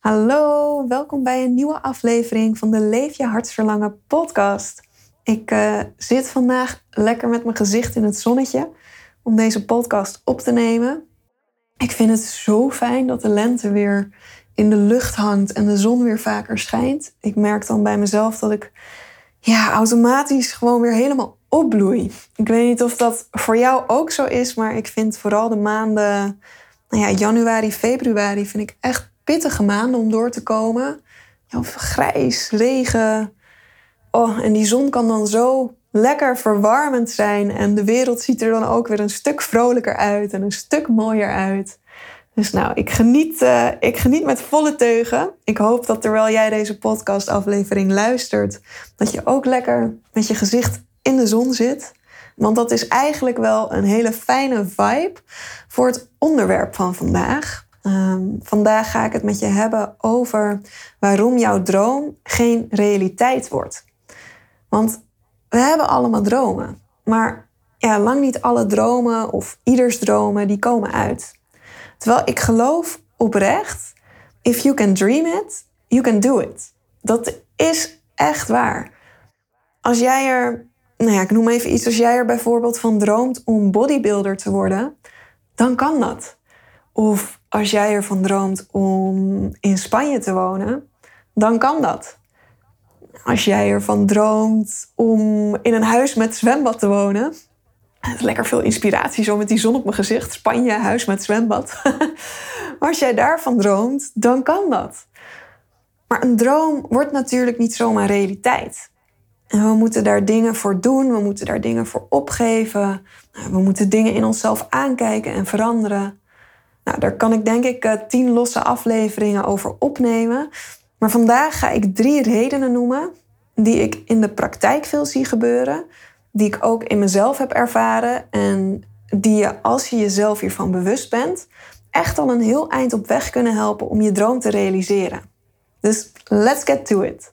Hallo, welkom bij een nieuwe aflevering van de Leef je hartsverlangen podcast. Ik uh, zit vandaag lekker met mijn gezicht in het zonnetje om deze podcast op te nemen. Ik vind het zo fijn dat de lente weer in de lucht hangt en de zon weer vaker schijnt. Ik merk dan bij mezelf dat ik ja, automatisch gewoon weer helemaal opbloei. Ik weet niet of dat voor jou ook zo is, maar ik vind vooral de maanden nou ja, januari, februari vind ik echt pittige maanden om door te komen. Ja, grijs, regen. Oh, en die zon kan dan zo lekker verwarmend zijn. En de wereld ziet er dan ook weer een stuk vrolijker uit en een stuk mooier uit. Dus nou, ik geniet, uh, ik geniet met volle teugen. Ik hoop dat terwijl jij deze podcastaflevering luistert, dat je ook lekker met je gezicht in de zon zit. Want dat is eigenlijk wel een hele fijne vibe voor het onderwerp van vandaag. Ehm, vandaag ga ik het met je hebben over waarom jouw droom geen realiteit wordt. Want we hebben allemaal dromen, maar ja, lang niet alle dromen of ieders dromen die komen uit. Terwijl ik geloof oprecht, if you can dream it, you can do it. Dat is echt waar. Als jij er, nou ja, ik noem even iets, als jij er bijvoorbeeld van droomt om bodybuilder te worden, dan kan dat. Of als jij ervan droomt om in Spanje te wonen, dan kan dat. Als jij ervan droomt om in een huis met zwembad te wonen, lekker veel inspiratie zo met die zon op mijn gezicht. Spanje, huis met zwembad. als jij daarvan droomt, dan kan dat. Maar een droom wordt natuurlijk niet zomaar realiteit. En we moeten daar dingen voor doen, we moeten daar dingen voor opgeven. We moeten dingen in onszelf aankijken en veranderen. Nou, daar kan ik denk ik eh, tien losse afleveringen over opnemen. Maar vandaag ga ik drie redenen noemen die ik in de praktijk veel zie gebeuren die ik ook in mezelf heb ervaren en die je, als je jezelf hiervan bewust bent, echt al een heel eind op weg kunnen helpen om je droom te realiseren. Dus let's get to it.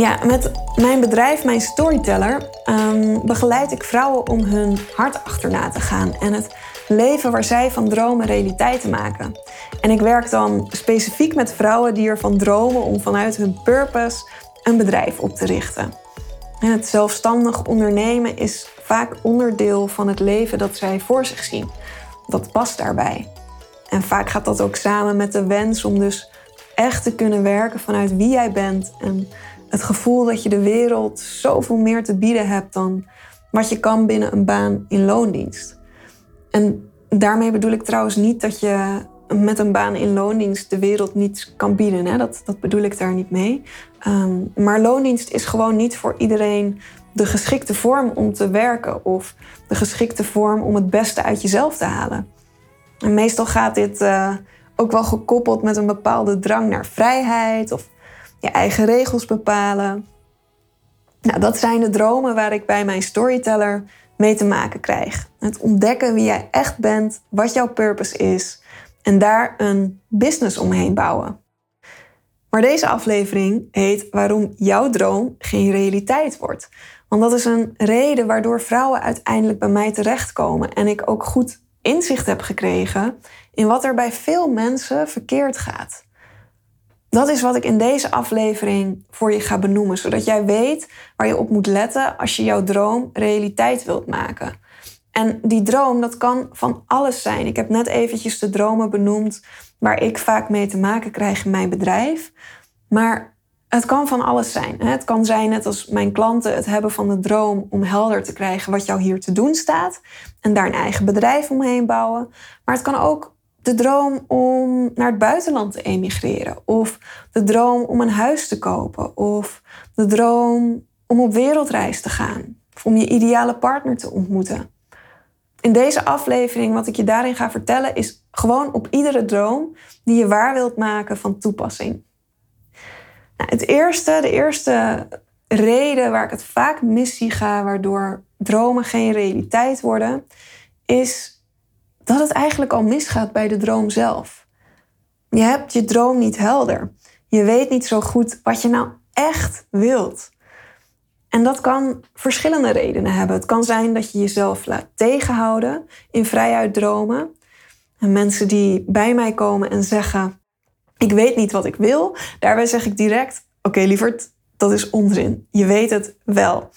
Ja, met mijn bedrijf, mijn Storyteller, um, begeleid ik vrouwen om hun hart achterna te gaan en het leven waar zij van dromen realiteit te maken. En ik werk dan specifiek met vrouwen die ervan dromen om vanuit hun purpose een bedrijf op te richten. En het zelfstandig ondernemen is vaak onderdeel van het leven dat zij voor zich zien. Dat past daarbij. En vaak gaat dat ook samen met de wens om dus echt te kunnen werken vanuit wie jij bent. En het gevoel dat je de wereld zoveel meer te bieden hebt dan wat je kan binnen een baan in loondienst. En daarmee bedoel ik trouwens niet dat je met een baan in loondienst de wereld niet kan bieden. Hè? Dat, dat bedoel ik daar niet mee. Ehm, maar loondienst is gewoon niet voor iedereen de geschikte vorm om te werken of de geschikte vorm om het beste uit jezelf te halen. En meestal gaat dit uh, ook wel gekoppeld met een bepaalde drang naar vrijheid of je eigen regels bepalen. Nou, dat zijn de dromen waar ik bij mijn storyteller mee te maken krijg. Het ontdekken wie jij echt bent, wat jouw purpose is en daar een business omheen bouwen. Maar deze aflevering heet Waarom jouw droom geen realiteit wordt. Want dat is een reden waardoor vrouwen uiteindelijk bij mij terechtkomen en ik ook goed inzicht heb gekregen in wat er bij veel mensen verkeerd gaat. Dat is wat ik in deze aflevering voor je ga benoemen, zodat jij weet waar je op moet letten als je jouw droom realiteit wilt maken. En die droom, dat kan van alles zijn. Ik heb net eventjes de dromen benoemd waar ik vaak mee te maken krijg in mijn bedrijf. Maar het kan van alles zijn. Het kan zijn, net als mijn klanten, het hebben van de droom om helder te krijgen wat jou hier te doen staat. En daar een eigen bedrijf omheen bouwen. Maar het kan ook de droom om naar het buitenland te emigreren. Of de droom om een huis te kopen. Of de droom om op wereldreis te gaan. Of om je ideale partner te ontmoeten. in deze aflevering, wat ik je daarin ga vertellen, is gewoon op iedere droom die je waar wilt maken van toepassing. Nou, het eerste, de eerste reden waar ik het vaak mis zie gaan, waardoor dromen geen realiteit worden, is dat het eigenlijk al misgaat bij de droom zelf. Je hebt je droom niet helder. Je weet niet zo goed wat je nou echt wilt. En dat kan verschillende redenen hebben. Het kan zijn dat je jezelf laat tegenhouden in vrijuit dromen. En mensen die bij mij komen en zeggen: Ik weet niet wat ik wil, daarbij zeg ik direct: Oké, lieverd, dat is onzin. Je weet het wel.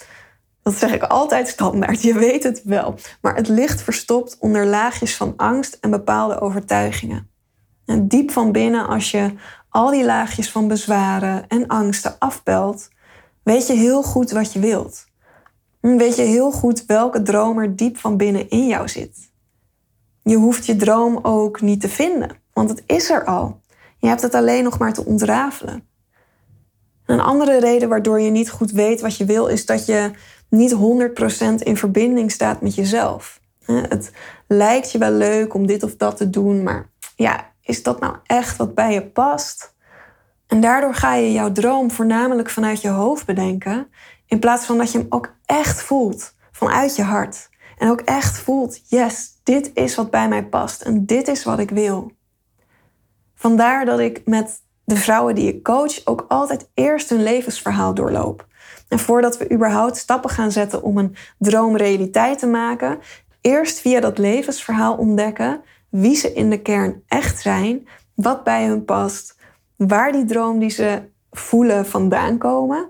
Dat zeg ik altijd standaard. Je weet het wel. Maar het ligt verstopt onder laagjes van angst en bepaalde overtuigingen. En diep van binnen, als je al die laagjes van bezwaren en angsten afbelt, weet je heel goed wat je wilt. Weet je heel goed welke droom er diep van binnen in jou zit. Je hoeft je droom ook niet te vinden, want het is er al. Je hebt het alleen nog maar te ontrafelen. Een andere reden waardoor je niet goed weet wat je wil, is dat je niet 100% in verbinding staat met jezelf. Het lijkt je wel leuk om dit of dat te doen, maar ja, is dat nou echt wat bij je past? En daardoor ga je jouw droom voornamelijk vanuit je hoofd bedenken, in plaats van dat je hem ook echt voelt, vanuit je hart. En ook echt voelt, yes, dit is wat bij mij past en dit is wat ik wil. Vandaar dat ik met de vrouwen die ik coach ook altijd eerst hun levensverhaal doorloop. En voordat we überhaupt stappen gaan zetten om een droom realiteit te maken, eerst via dat levensverhaal ontdekken wie ze in de kern echt zijn, wat bij hun past, waar die droom die ze voelen vandaan komen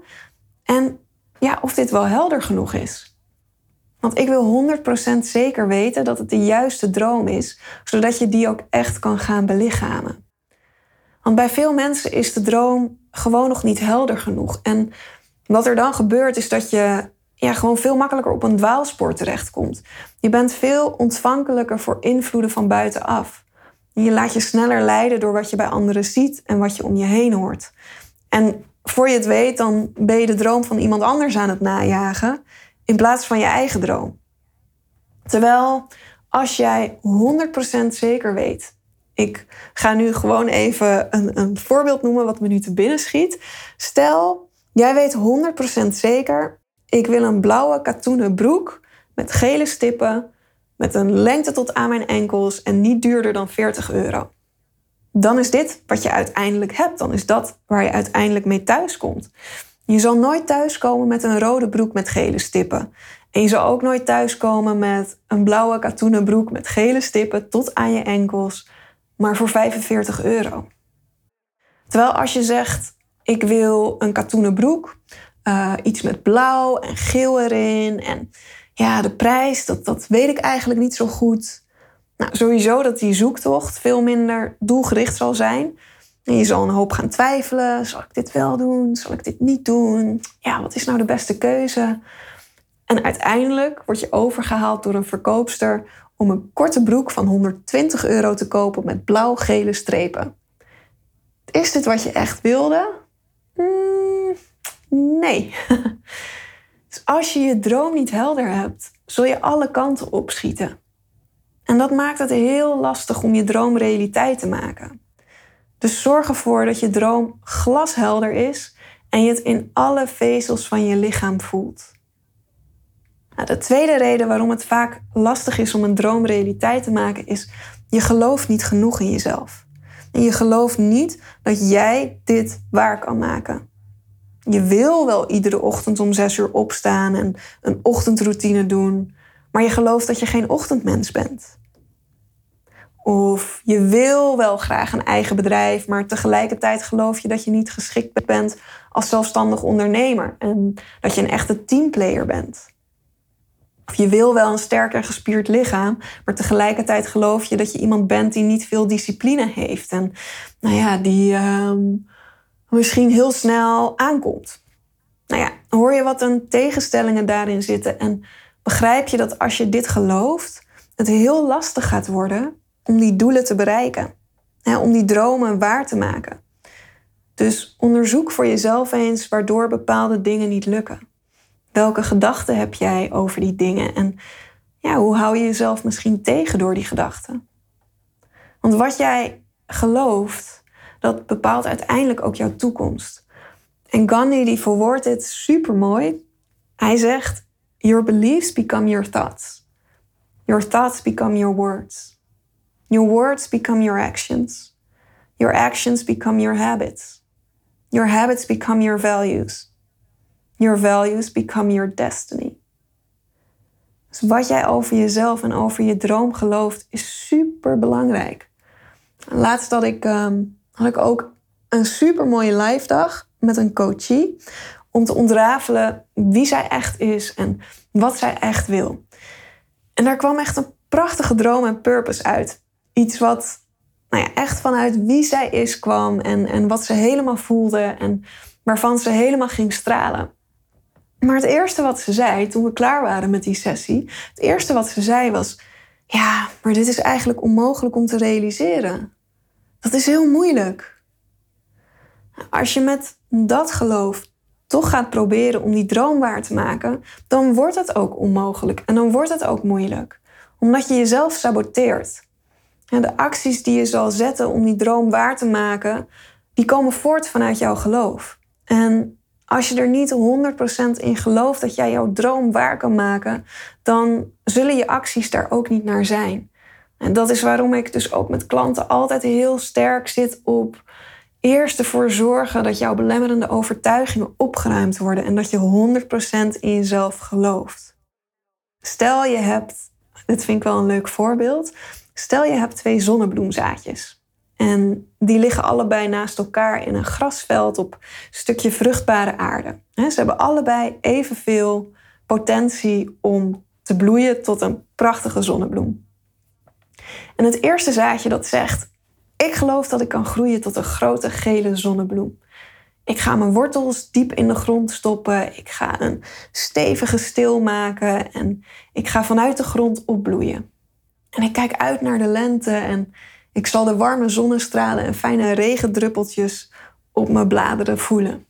en ja, of dit wel helder genoeg is. Want ik wil 100% zeker weten dat het de juiste droom is, zodat je die ook echt kan gaan belichamen. Want bij veel mensen is de droom gewoon nog niet helder genoeg. En wat er dan gebeurt is dat je ja, gewoon veel makkelijker op een dwaalspoor terechtkomt. Je bent veel ontvankelijker voor invloeden van buitenaf. Je laat je sneller leiden door wat je bij anderen ziet en wat je om je heen hoort. En voor je het weet, dan ben je de droom van iemand anders aan het najagen in plaats van je eigen droom. Terwijl als jij 100% zeker weet, ik ga nu gewoon even een, een voorbeeld noemen wat me nu te binnen schiet. Stel, jij weet 100% zeker, ik wil een blauwe katoenen broek met gele stippen, met een lengte tot aan mijn enkels en niet duurder dan 40 euro. Dan is dit wat je uiteindelijk hebt. Dan is dat waar je uiteindelijk mee thuiskomt. Je zal nooit thuiskomen met een rode broek met gele stippen. En je zal ook nooit thuiskomen met een blauwe katoenen broek met gele stippen tot aan je enkels, maar voor 45 euro. Terwijl als je zegt, ik wil een katoenen broek, uh, iets met blauw en geel erin. En ja, de prijs, dat, dat weet ik eigenlijk niet zo goed. Nou, sowieso dat die zoektocht veel minder doelgericht zal zijn. En je zal een hoop gaan twijfelen. Zal ik dit wel doen? Zal ik dit niet doen? Ja, wat is nou de beste keuze? En uiteindelijk word je overgehaald door een verkoopster om een korte broek van 120 euro te kopen met blauw-gele strepen. Is dit wat je echt wilde? Hmm, nee. dus als je je droom niet helder hebt, zul je alle kanten opschieten. En dat maakt het heel lastig om je droom realiteit te maken. Dus zorg ervoor dat je droom glashelder is en je het in alle vezels van je lichaam voelt. Nou, de tweede reden waarom het vaak lastig is om een droom realiteit te maken is je gelooft niet genoeg in jezelf. En je gelooft niet dat jij dit waar kan maken. Je wil wel iedere ochtend om zes uur opstaan en een ochtendroutine doen, maar je gelooft dat je geen ochtendmens bent. Of je wil wel graag een eigen bedrijf, maar tegelijkertijd geloof je dat je niet geschikt bent als zelfstandig ondernemer en dat je een echte teamplayer bent. Of je wil wel een sterk en gespierd lichaam, maar tegelijkertijd geloof je dat je iemand bent die niet veel discipline heeft. En nou ja, die uh, misschien heel snel aankomt. Nou ja, hoor je wat een tegenstellingen daarin zitten en begrijp je dat als je dit gelooft, het heel lastig gaat worden om die doelen te bereiken. Hè, om die dromen waar te maken. Dus onderzoek voor jezelf eens waardoor bepaalde dingen niet lukken. Welke gedachten heb jij over die dingen? En ja, hoe hou je jezelf misschien tegen door die gedachten? Want wat jij gelooft, dat bepaalt uiteindelijk ook jouw toekomst. En Gandhi die verwoordt dit super mooi. Hij zegt: Your beliefs become your thoughts. Your thoughts become your words. Your words become your actions. Your actions become your habits. Your habits become your values. Your values become your destiny. Dus wat jij over jezelf en over je droom gelooft, is super belangrijk. Laatst had ik, um, had ik ook een super mooie live dag met een coachie. Om te ontrafelen wie zij echt is en wat zij echt wil. En daar kwam echt een prachtige droom en purpose uit. Iets wat nou ja, echt vanuit wie zij is kwam en, en wat ze helemaal voelde en waarvan ze helemaal ging stralen. Maar het eerste wat ze zei toen we klaar waren met die sessie, het eerste wat ze zei was: Ja, maar dit is eigenlijk onmogelijk om te realiseren. Dat is heel moeilijk. Als je met dat geloof toch gaat proberen om die droom waar te maken, dan wordt het ook onmogelijk en dan wordt het ook moeilijk, omdat je jezelf saboteert. De acties die je zal zetten om die droom waar te maken, die komen voort vanuit jouw geloof. En als je er niet 100% in gelooft dat jij jouw droom waar kan maken, dan zullen je acties daar ook niet naar zijn. En dat is waarom ik dus ook met klanten altijd heel sterk zit op eerst ervoor zorgen dat jouw belemmerende overtuigingen opgeruimd worden en dat je 100% in jezelf gelooft. Stel je hebt, dit vind ik wel een leuk voorbeeld, stel je hebt twee zonnebloemzaadjes. En die liggen allebei naast elkaar in een grasveld op een stukje vruchtbare aarde. Ze hebben allebei evenveel potentie om te bloeien tot een prachtige zonnebloem. En het eerste zaadje dat zegt: Ik geloof dat ik kan groeien tot een grote gele zonnebloem. Ik ga mijn wortels diep in de grond stoppen. Ik ga een stevige stil maken en ik ga vanuit de grond opbloeien. En ik kijk uit naar de lente en ik zal de warme zonnestralen en fijne regendruppeltjes op mijn bladeren voelen.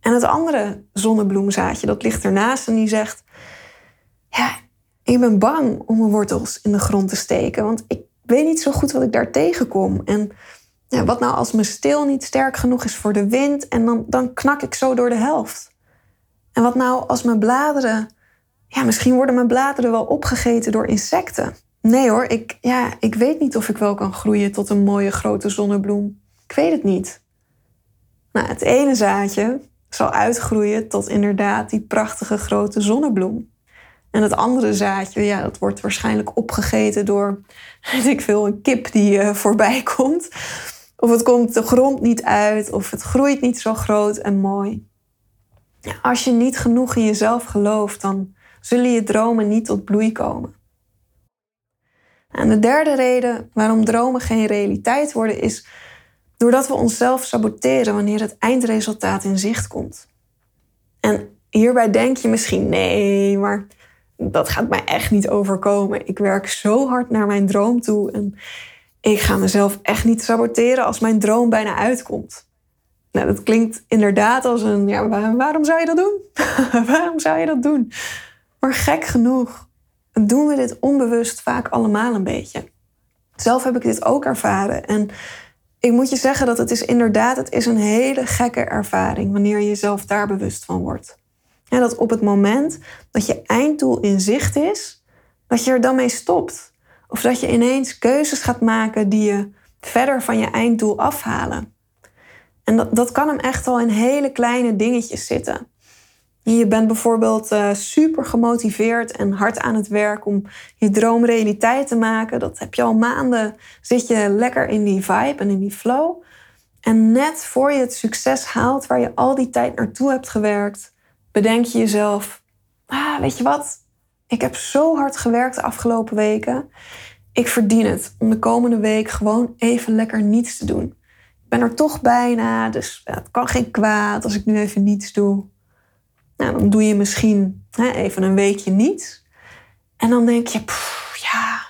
En het andere zonnebloemzaadje, dat ligt ernaast en die zegt: Ja, ik ben bang om mijn wortels in de grond te steken, want ik weet niet zo goed wat ik daar tegenkom. En ja, wat nou als mijn stil niet sterk genoeg is voor de wind en dan, dan knak ik zo door de helft? En wat nou als mijn bladeren, ja, misschien worden mijn bladeren wel opgegeten door insecten. Nee hoor, ik, ja, ik weet niet of ik wel kan groeien tot een mooie grote zonnebloem. Ik weet het niet. Nou, het ene zaadje zal uitgroeien tot inderdaad die prachtige grote zonnebloem. En het andere zaadje, ja, dat wordt waarschijnlijk opgegeten door, weet ik veel, een kip die uh, voorbij komt. Of het komt de grond niet uit, of het groeit niet zo groot en mooi. Als je niet genoeg in jezelf gelooft, dan zullen je dromen niet tot bloei komen. En de derde reden waarom dromen geen realiteit worden is doordat we onszelf saboteren wanneer het eindresultaat in zicht komt. En hierbij denk je misschien: nee, maar dat gaat mij echt niet overkomen. Ik werk zo hard naar mijn droom toe en ik ga mezelf echt niet saboteren als mijn droom bijna uitkomt. Nou, dat klinkt inderdaad als een, ja, waarom zou je dat doen? waarom zou je dat doen? Maar gek genoeg doen we dit onbewust vaak allemaal een beetje. Zelf heb ik dit ook ervaren en ik moet je zeggen dat het is inderdaad, het is een hele gekke ervaring wanneer je jezelf daar bewust van wordt. Ja, dat op het moment dat je einddoel in zicht is, dat je er dan mee stopt. Of dat je ineens keuzes gaat maken die je verder van je einddoel afhalen. En dat, dat kan hem echt al in hele kleine dingetjes zitten. Je bent bijvoorbeeld uh, super gemotiveerd en hard aan het werk om je droom realiteit te maken. Dat heb je al maanden. Zit je lekker in die vibe en in die flow. En net voor je het succes haalt waar je al die tijd naartoe hebt gewerkt, bedenk je jezelf: ah, weet je wat? Ik heb zo hard gewerkt de afgelopen weken. Ik verdien het om de komende week gewoon even lekker niets te doen. Ik ben er toch bijna, dus het kan geen kwaad als ik nu even niets doe. Nou, dan doe je misschien hè, even een weekje niets. En dan denk je, ja,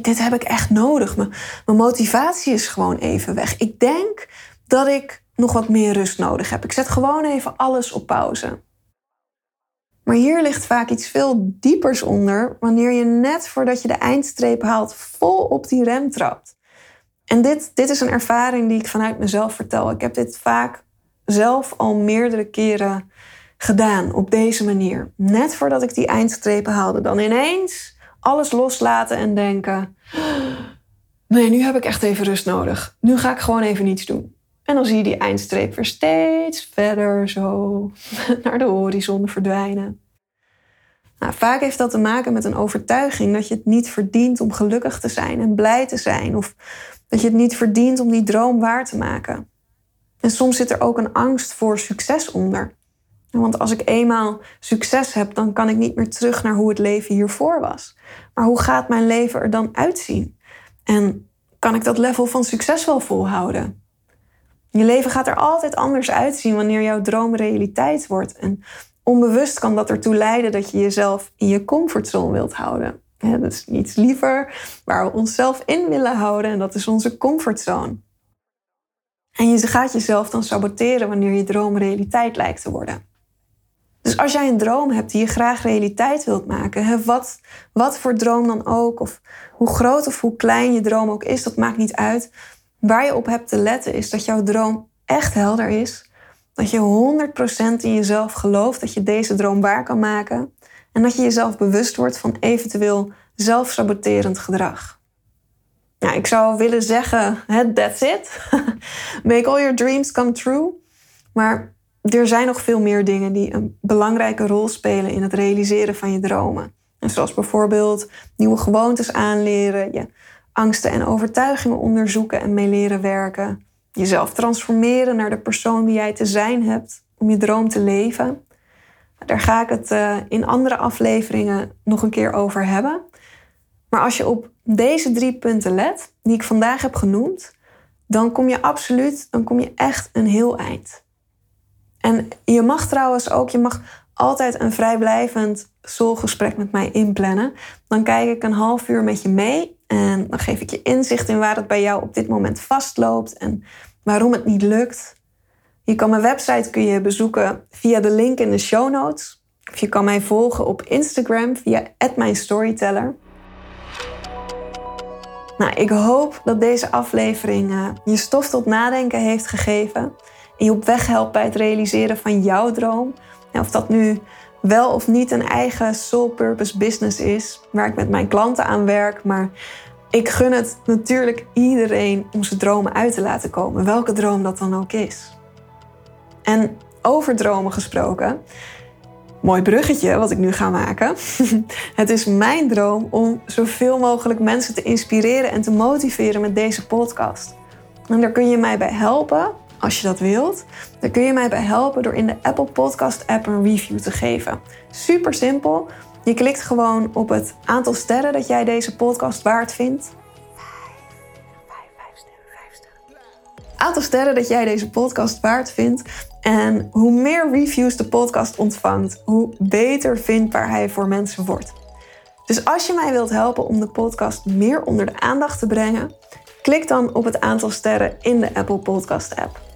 dit heb ik echt nodig. Mijn, mijn motivatie is gewoon even weg. Ik denk dat ik nog wat meer rust nodig heb. Ik zet gewoon even alles op pauze. Maar hier ligt vaak iets veel diepers onder wanneer je net voordat je de eindstreep haalt vol op die rem trapt. En dit, dit is een ervaring die ik vanuit mezelf vertel. Ik heb dit vaak zelf al meerdere keren gedaan op deze manier. Net voordat ik die eindstrepen haalde, dan ineens alles loslaten en denken: nee, nu heb ik echt even rust nodig. Nu ga ik gewoon even niets doen. En dan zie je die eindstreep weer steeds verder zo naar de horizon verdwijnen. Nou, vaak heeft dat te maken met een overtuiging dat je het niet verdient om gelukkig te zijn en blij te zijn. Of dat je het niet verdient om die droom waar te maken. En soms zit er ook een angst voor succes onder. Want als ik eenmaal succes heb, dan kan ik niet meer terug naar hoe het leven hiervoor was. Maar hoe gaat mijn leven er dan uitzien? En kan ik dat level van succes wel volhouden? Je leven gaat er altijd anders uitzien wanneer jouw droom realiteit wordt. En onbewust kan dat ertoe leiden dat je jezelf in je comfortzone wilt houden. dat is iets liever waar we onszelf in willen houden en dat is onze comfortzone. En je gaat jezelf dan saboteren wanneer je droom realiteit lijkt te worden. Dus als jij een droom hebt die je graag realiteit wilt maken, wat, wat voor droom dan ook, of hoe groot of hoe klein je droom ook is, dat maakt niet uit. Waar je op hebt te letten is dat jouw droom echt helder is. Dat je 100% in jezelf gelooft dat je deze droom waar kan maken. En dat je jezelf bewust wordt van eventueel zelfsaboterend gedrag. Nou, ik zou willen zeggen, that's it. Make all your dreams come true. Maar er zijn nog veel meer dingen die een belangrijke rol spelen in het realiseren van je dromen. En zoals bijvoorbeeld nieuwe gewoontes aanleren, je angsten en overtuigingen onderzoeken en mee leren werken, jezelf transformeren naar de persoon die jij te zijn hebt om je droom te leven. Daar ga ik het eh, in andere afleveringen nog een keer over hebben. Maar als je op deze drie punten let, die ik vandaag heb genoemd, dan kom je absoluut, dan kom je echt een heel eind. En je mag trouwens ook, je mag altijd een vrijblijvend soulgesprek met mij inplannen. Dan kijk ik een half uur met je mee en dan geef ik je inzicht in waar het bij jou op dit moment vastloopt en waarom het niet lukt. Je kan mijn website kun je bezoeken via de link in de show notes. Of je kan mij volgen op Instagram via @mijnstoryteller. Nou, ik hoop dat deze aflevering uh, je stof tot nadenken heeft gegeven en je op weg helpt bij het realiseren van jouw droom. of dat nu wel of niet een eigen soul purpose business is, waar ik met mijn klanten aan werk, maar ik gun het natuurlijk iedereen om zijn dromen uit te laten komen, welke droom dat dan ook is. En over dromen gesproken, mooi bruggetje wat ik nu ga maken. Het is mijn droom om zoveel mogelijk mensen te inspireren en te motiveren met deze podcast. En daar kun je mij bij helpen als je dat wilt. Dan kun je mij bij helpen door in de Apple Podcast app een review te geven. Super simpel. Je klikt gewoon op het aantal sterren dat jij deze podcast waard vindt. Aantal sterren dat jij deze podcast waard vindt. En hoe meer reviews de podcast ontvangt, hoe beter vindbaar hij voor mensen wordt. Dus als je mij wilt helpen om de podcast meer onder de aandacht te brengen, klik dan op het aantal sterren in de Apple Podcast app.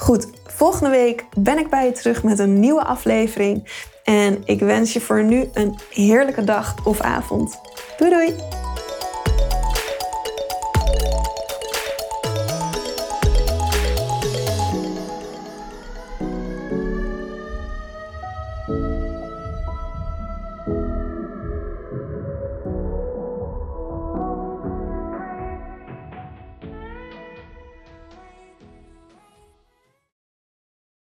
Goed, volgende week ben ik bij je terug met een nieuwe aflevering. En ik wens je voor nu een heerlijke dag of avond. Doei doei!